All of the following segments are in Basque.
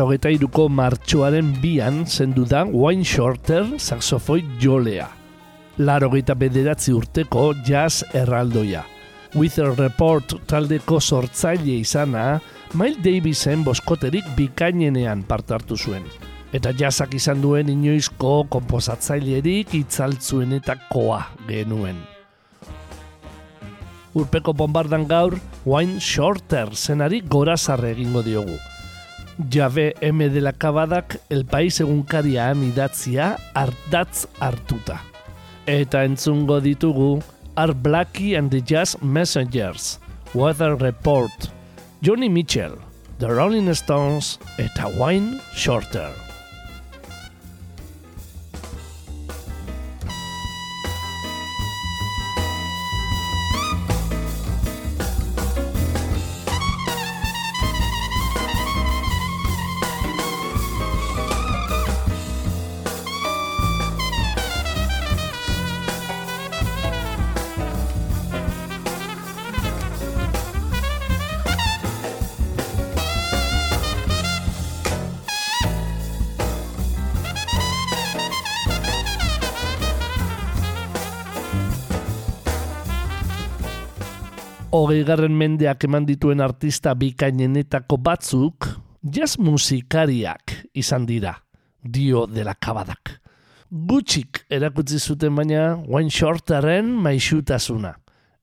Hogeita iruko martxoaren bian zendu da Wine Shorter saxofoi jolea. Laro geita bederatzi urteko jazz erraldoia. Wither Report taldeko sortzaile izana, Miles Davisen boskoterik bikainenean partartu zuen. Eta jazzak izan duen inoizko komposatzailerik itzaltzuenetakoa genuen. Urpeko bombardan gaur, Wine Shorter zenari gorazarre egingo diogu. Jabe M de la Kabadak el país egunkarian idatzia ardatz hartuta. Eta entzungo ditugu Art Blackie and the Jazz Messengers, Weather Report, Johnny Mitchell, The Rolling Stones eta Wine Shorter. Hogei garren mendeak eman dituen artista bikainenetako batzuk, jazz musikariak izan dira, dio dela kabadak. Gutxik erakutzi zuten baina Wayne Shorteren maixutasuna.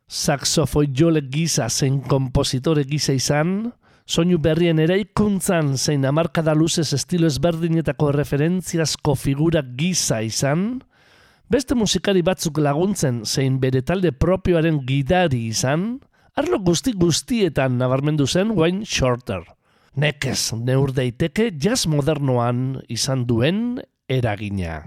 Saxofoi jole giza zein kompositore giza izan, soinu berrien eraikuntzan zein amarkada luzez estilo ezberdinetako referentziazko figura giza izan, beste musikari batzuk laguntzen zein bere talde propioaren gidari izan, arlo guzti guztietan nabarmendu zen Wayne Shorter. Nekez neur daiteke jazz modernoan izan duen eragina.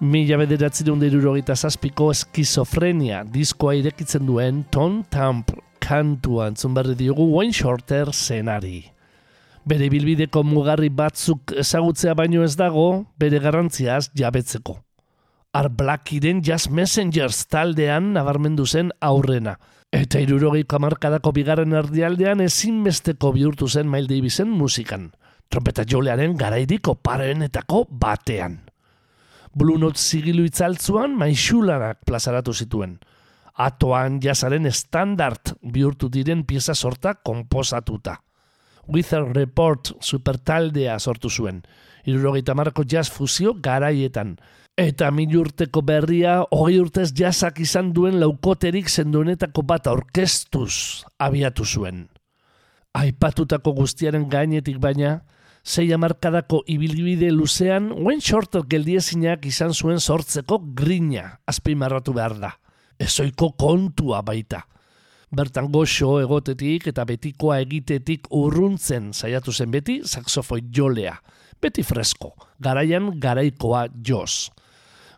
Mila bederatzi deunderurogeita zazpiko eskizofrenia diskoa irekitzen duen Ton Tamp kantua entzun berri diogu Wayne Shorter zenari. Bere bilbideko mugarri batzuk ezagutzea baino ez dago, bere garrantziaz jabetzeko. Arblakiren Jazz Messengers taldean nabarmendu zen aurrena. Eta irurogeiko amarkadako bigarren erdialdean ezinbesteko bihurtu zen Mail Davisen musikan. Trompeta jolearen garaidiko parenetako batean. Blue Note zigilu itzaltzuan maixularak plazaratu zituen. Atoan jazaren standard bihurtu diren pieza sorta komposatuta. Wither Report supertaldea sortu zuen. Irurogeita marko jazz fusio garaietan. Eta mil urteko berria, hogei urtez jasak izan duen laukoterik zenduenetako bat orkestuz abiatu zuen. Aipatutako guztiaren gainetik baina, zei amarkadako ibilbide luzean, Wayne Shorter geldiezinak izan zuen sortzeko grina azpimarratu behar da. Ezoiko kontua baita. Bertan goxo egotetik eta betikoa egitetik urruntzen saiatu zen beti saxofoi jolea. Beti fresko, garaian garaikoa joz.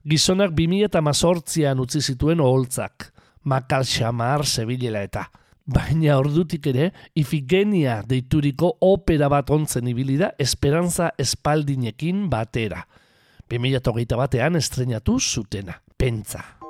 Gizonak 2000 eta mazortzian utzi zituen oholtzak, makal xamar zebilela eta. Baina ordutik ere, ifigenia deituriko opera bat ontzen ibilida esperantza espaldinekin batera. 2008 batean estrenatu zutena, pentsa.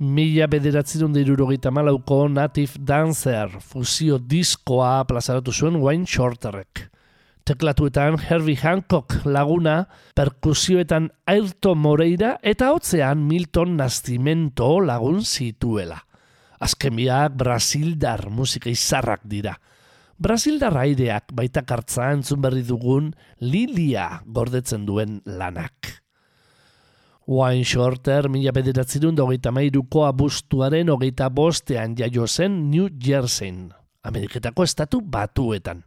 Mila bederatzerun dirurogeita malauko Native Dancer fusio diskoa plazaratu zuen Wayne Shorterrek. Teklatuetan Herbie Hancock laguna, perkusioetan Ayrton Moreira eta hotzean Milton Nascimento lagun zituela. Azken biak Brasildar musika izarrak dira. Brasildar aireak baita kartza entzun berri dugun Lilia gordetzen duen lanak. Wine Shorter mila bederatzerun hogeita mairuko abustuaren hogeita bostean jaio zen New Jerseyn, Ameriketako estatu batuetan.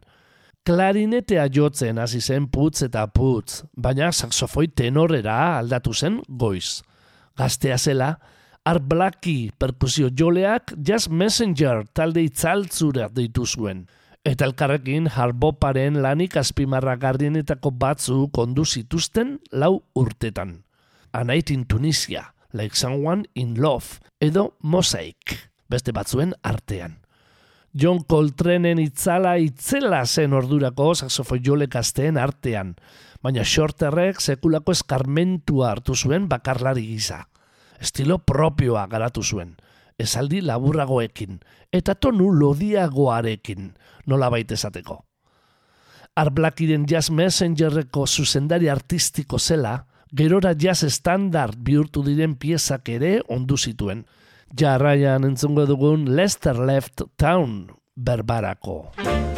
Klarinetea jotzen hasi zen putz eta putz, baina saxofoi tenorera aldatu zen goiz. Gaztea zela, Art Blackie perkusio joleak Jazz Messenger talde itzaltzura deitu zuen. Eta elkarrekin harboparen lanik azpimarra garrienetako batzu kondu zituzten lau urtetan. A Night in Tunisia, Like Someone in Love, edo Mosaic, beste batzuen artean. John Coltrane'en itzala itzela zen ordurako saxofoi jolek artean, baina shorterrek sekulako eskarmentua hartu zuen bakarlari gisa. Estilo propioa garatu zuen, esaldi laburragoekin, eta tonu lodiagoarekin, nola baita esateko. Arblakiren Jazz Messengerreko zuzendari artistiko zela, gerora jazz standard bihurtu diren piezak ere ondu zituen. Jarraian entzungo dugun Lester Left Town berbarako.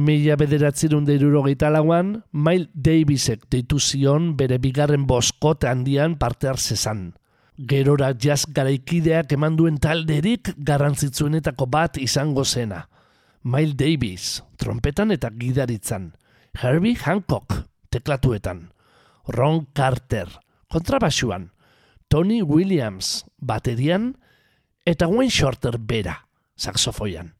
Mila bederatzerun deirurogeita lauan, Mail Davisek deitu zion bere bigarren boskote handian parte hartzezan. Gerora jazz garaikideak eman duen talderik garrantzitsuenetako bat izango zena. Mail Davis, trompetan eta gidaritzan. Herbie Hancock, teklatuetan. Ron Carter, kontrabasuan. Tony Williams, baterian. Eta Wayne Shorter bera, saxofoian.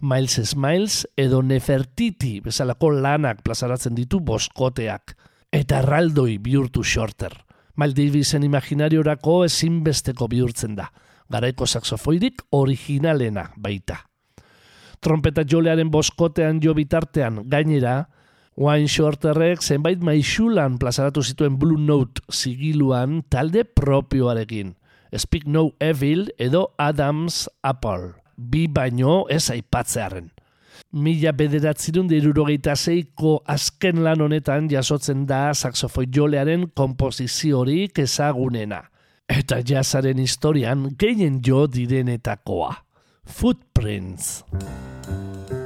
Miles Smiles edo Nefertiti bezalako lanak plazaratzen ditu boskoteak. Eta raldoi bihurtu Shorter. Miles Davisen imaginariorako ezinbesteko bihurtzen da. Garaiko saxofoidik originalena baita. Trompeta jolearen boskotean jo bitartean gainera, Wine Shorterrek zenbait maixulan plazaratu zituen Blue Note sigiluan talde propioarekin. Speak No Evil edo Adams Apple. Bi baino ez aipatzearen. Mila bederatzirun dirurogeita zeiko azken lan honetan jasotzen da saxofoi jolearen kompoziziorik ezagunena. Eta jazaren historian gehien jo direnetakoa. Footprints. Footprints.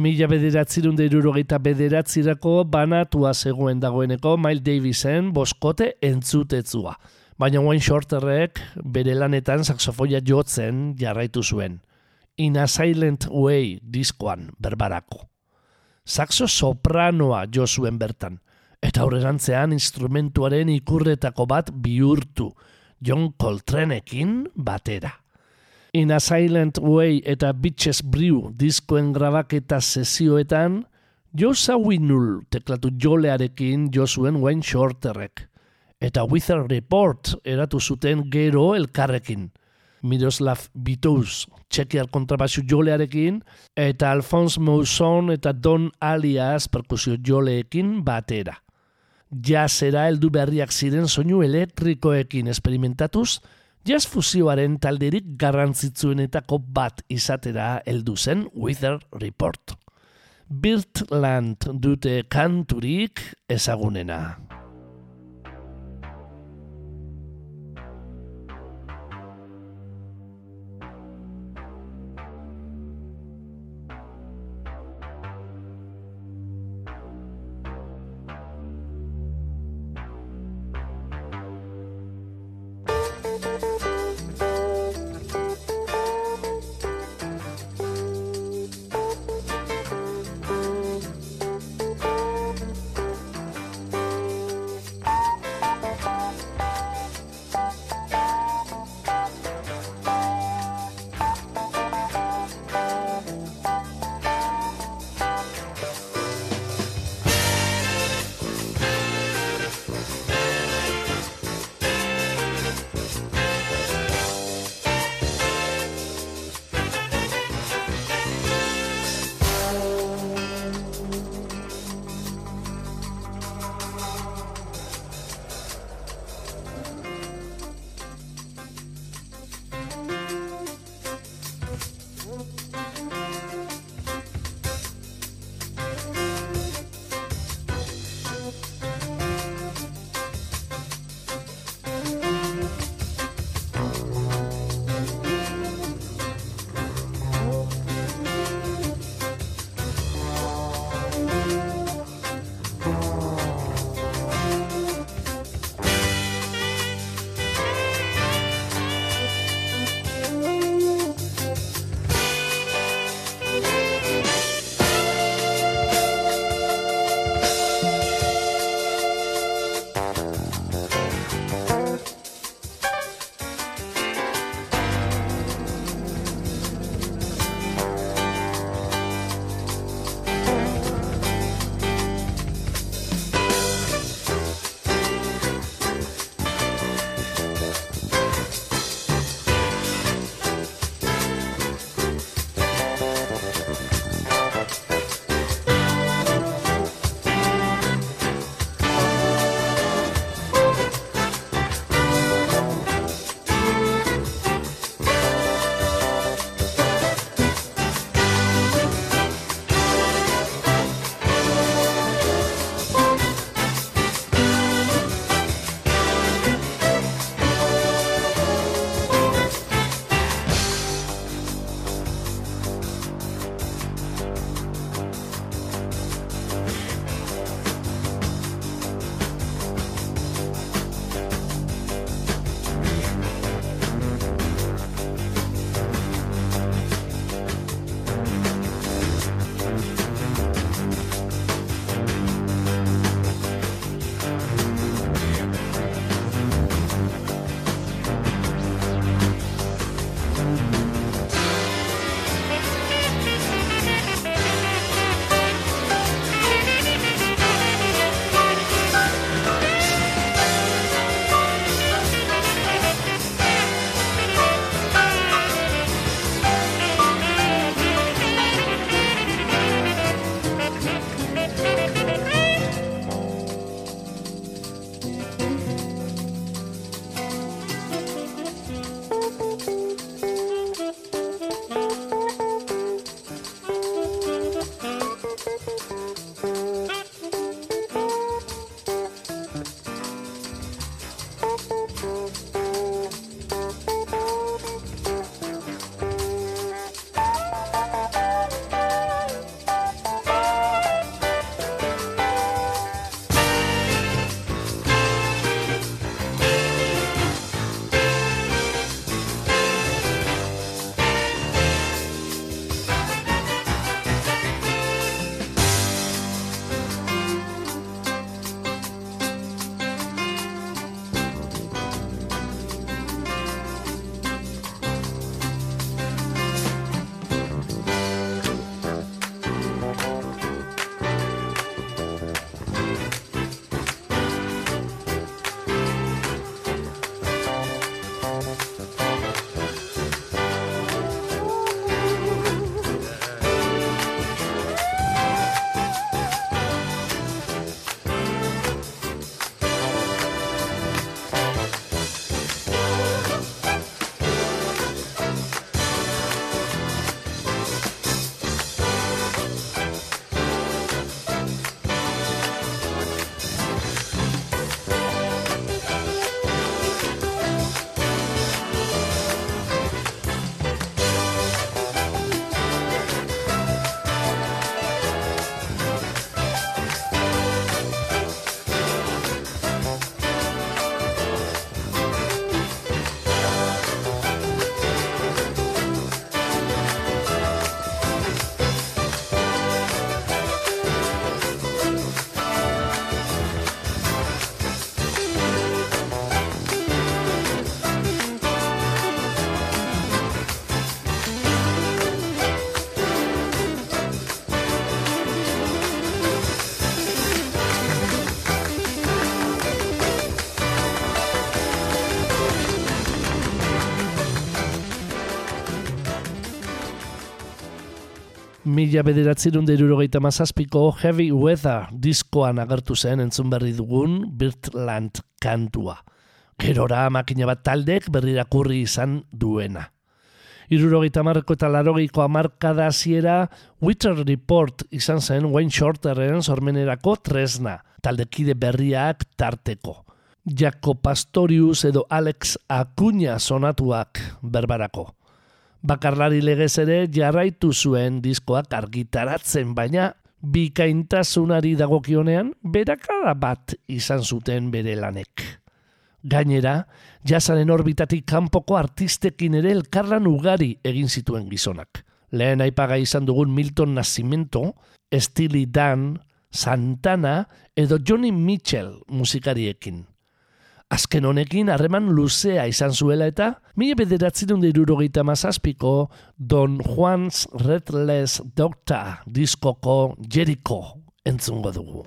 Mila bederatzirun da bederatzirako banatua zegoen dagoeneko Miles Davisen boskote entzutetzua. Baina Wayne Shorterrek bere lanetan saxofoia jotzen jarraitu zuen. In a Silent Way diskoan berbarako. Saxo sopranoa jo zuen bertan. Eta aurrerantzean instrumentuaren ikurretako bat bihurtu. John Coltraneekin batera. In a Silent Way eta Bitches Brew diskoen grabaketa sesioetan, Josa Winul teklatu jolearekin josuen Wayne Shorterrek. Eta Wither Report eratu zuten gero elkarrekin. Miroslav Bitous txekiar kontrabasio jolearekin, eta Alphonse Mousson eta Don Alias perkusio joleekin batera. Jazera heldu berriak ziren soinu elektrikoekin esperimentatuz, jazz fusioaren talderik garrantzitsuenetako bat izatera heldu zen Wither Report. Birtland dute kanturik ezagunena. Mila bederatzerun derurogeita mazazpiko Heavy Weather diskoan agertu zen entzun berri dugun Birtland kantua. Gerora makina bat taldek berrirakurri izan duena. Irurogeita marreko eta larogeiko amarkada ziera Witcher Report izan zen Wayne Shorteren sormenerako tresna, taldekide berriak tarteko. Jaco Pastorius edo Alex Acuña sonatuak berbarako bakarlari legez ere jarraitu zuen diskoak argitaratzen, baina bikaintasunari dagokionean berakada bat izan zuten bere lanek. Gainera, jasaren orbitatik kanpoko artistekin ere elkarlan ugari egin zituen gizonak. Lehen aipaga izan dugun Milton Nascimento, Steely Dan, Santana edo Johnny Mitchell musikariekin. Azken honekin harreman luzea izan zuela eta mila bederatzi dut irurogeita mazazpiko Don Juan's Redless Doctor diskoko Jericho entzungo dugu.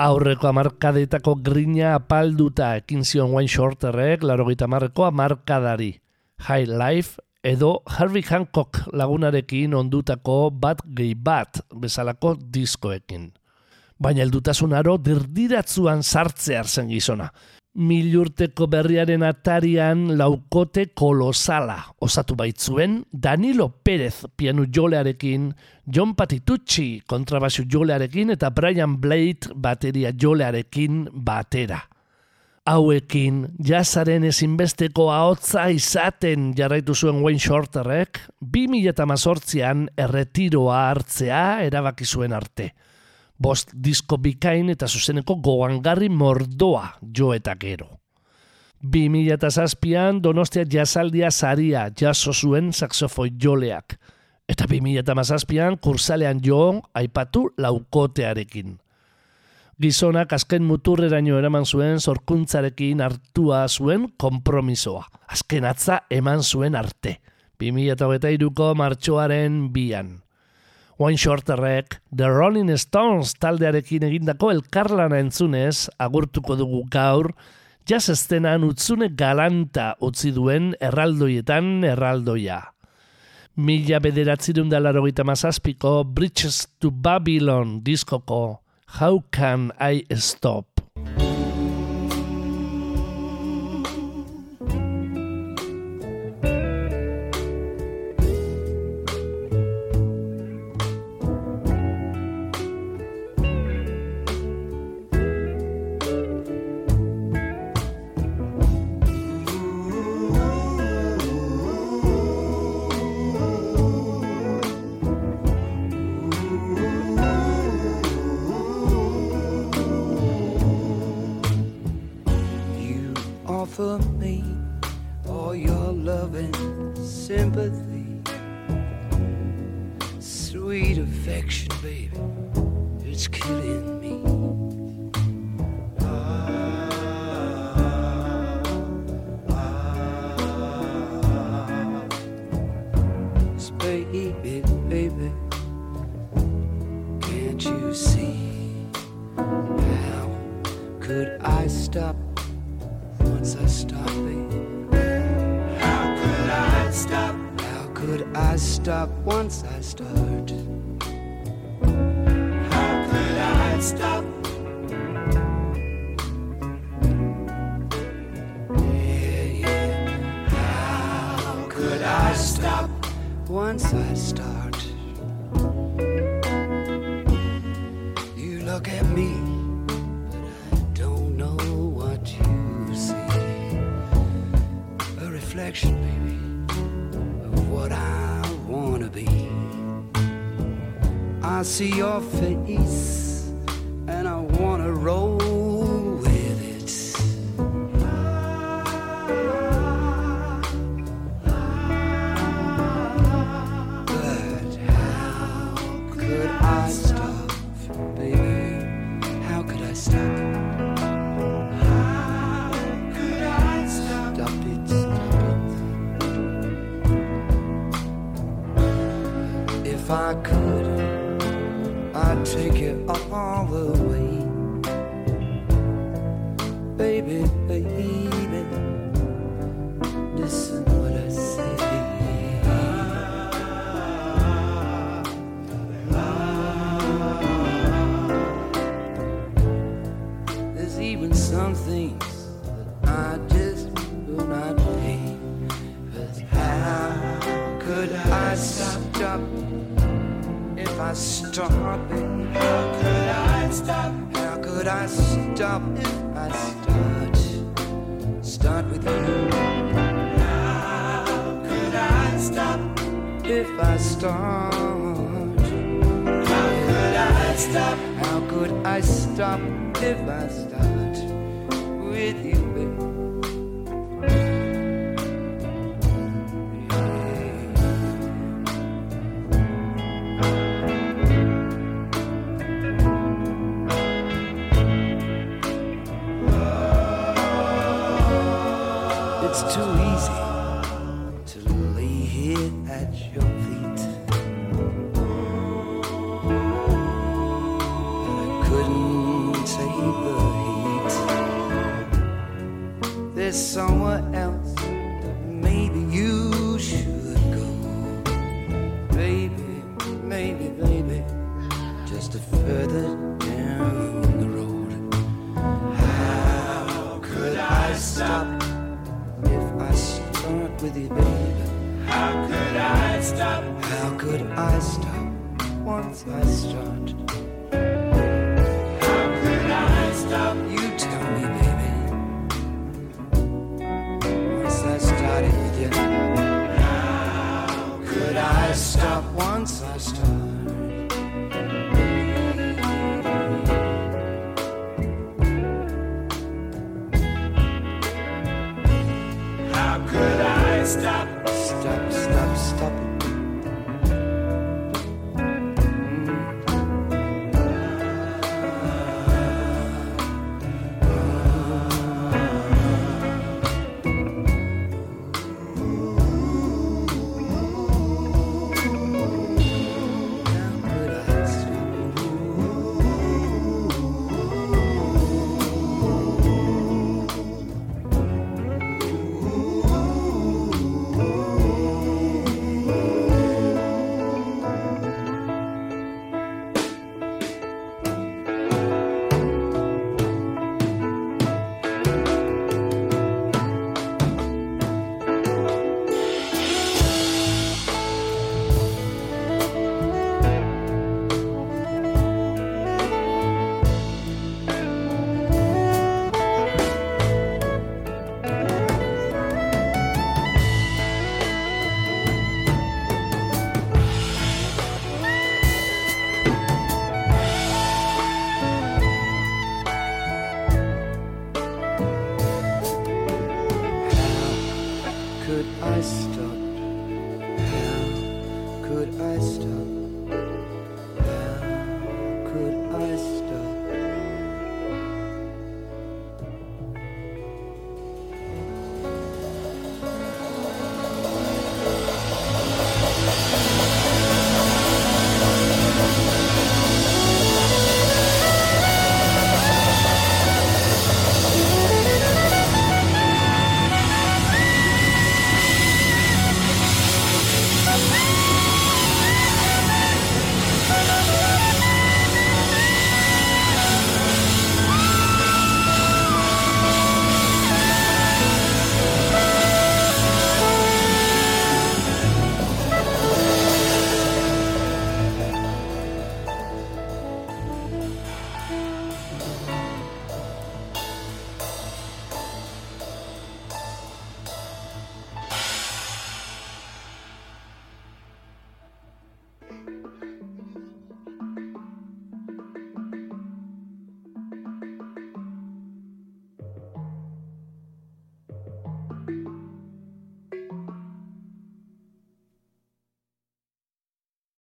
Aurreko amarkadetako grina apalduta ekin zion Wayne Shorterrek, larogeita marreko amarkadari. High Life edo Harvey Hancock lagunarekin ondutako bat gehi bat bezalako diskoekin. Baina heldutasun aro dirdiratzuan sartzear zen gizona. Milurteko berriaren atarian laukote kolosala osatu baitzuen Danilo Pérez pianu jolearekin, John Patitucci kontrabasu jolearekin eta Brian Blade bateria jolearekin batera. Hauekin, jazaren ezinbesteko ahotza izaten jarraitu zuen Wayne Shorterrek, 2018an erretiroa hartzea erabaki zuen arte. Bost disko bikain eta zuzeneko goangarri mordoa jo eta gero. 2007an Donostia jazaldia saria jaso zuen saxofoi joleak. Eta 2007an kursalean jo aipatu laukotearekin. Gizonak azken muturreraino eraman zuen zorkuntzarekin hartua zuen konpromisoa. Azken atza eman zuen arte. 2008ko martxoaren bian. Wayne Shorterrek The Rolling Stones taldearekin egindako elkarlana entzunez agurtuko dugu gaur jazz estenan utzune galanta utzi duen erraldoietan erraldoia. Mila bederatzirun da laro mazazpiko Bridges to Babylon diskoko How Can I Stop? See your face, else maybe you should go. Baby, maybe, baby, just a further down the road. How could I stop if I start with you, baby? How could I stop? How could I stop once I start? How could I stop?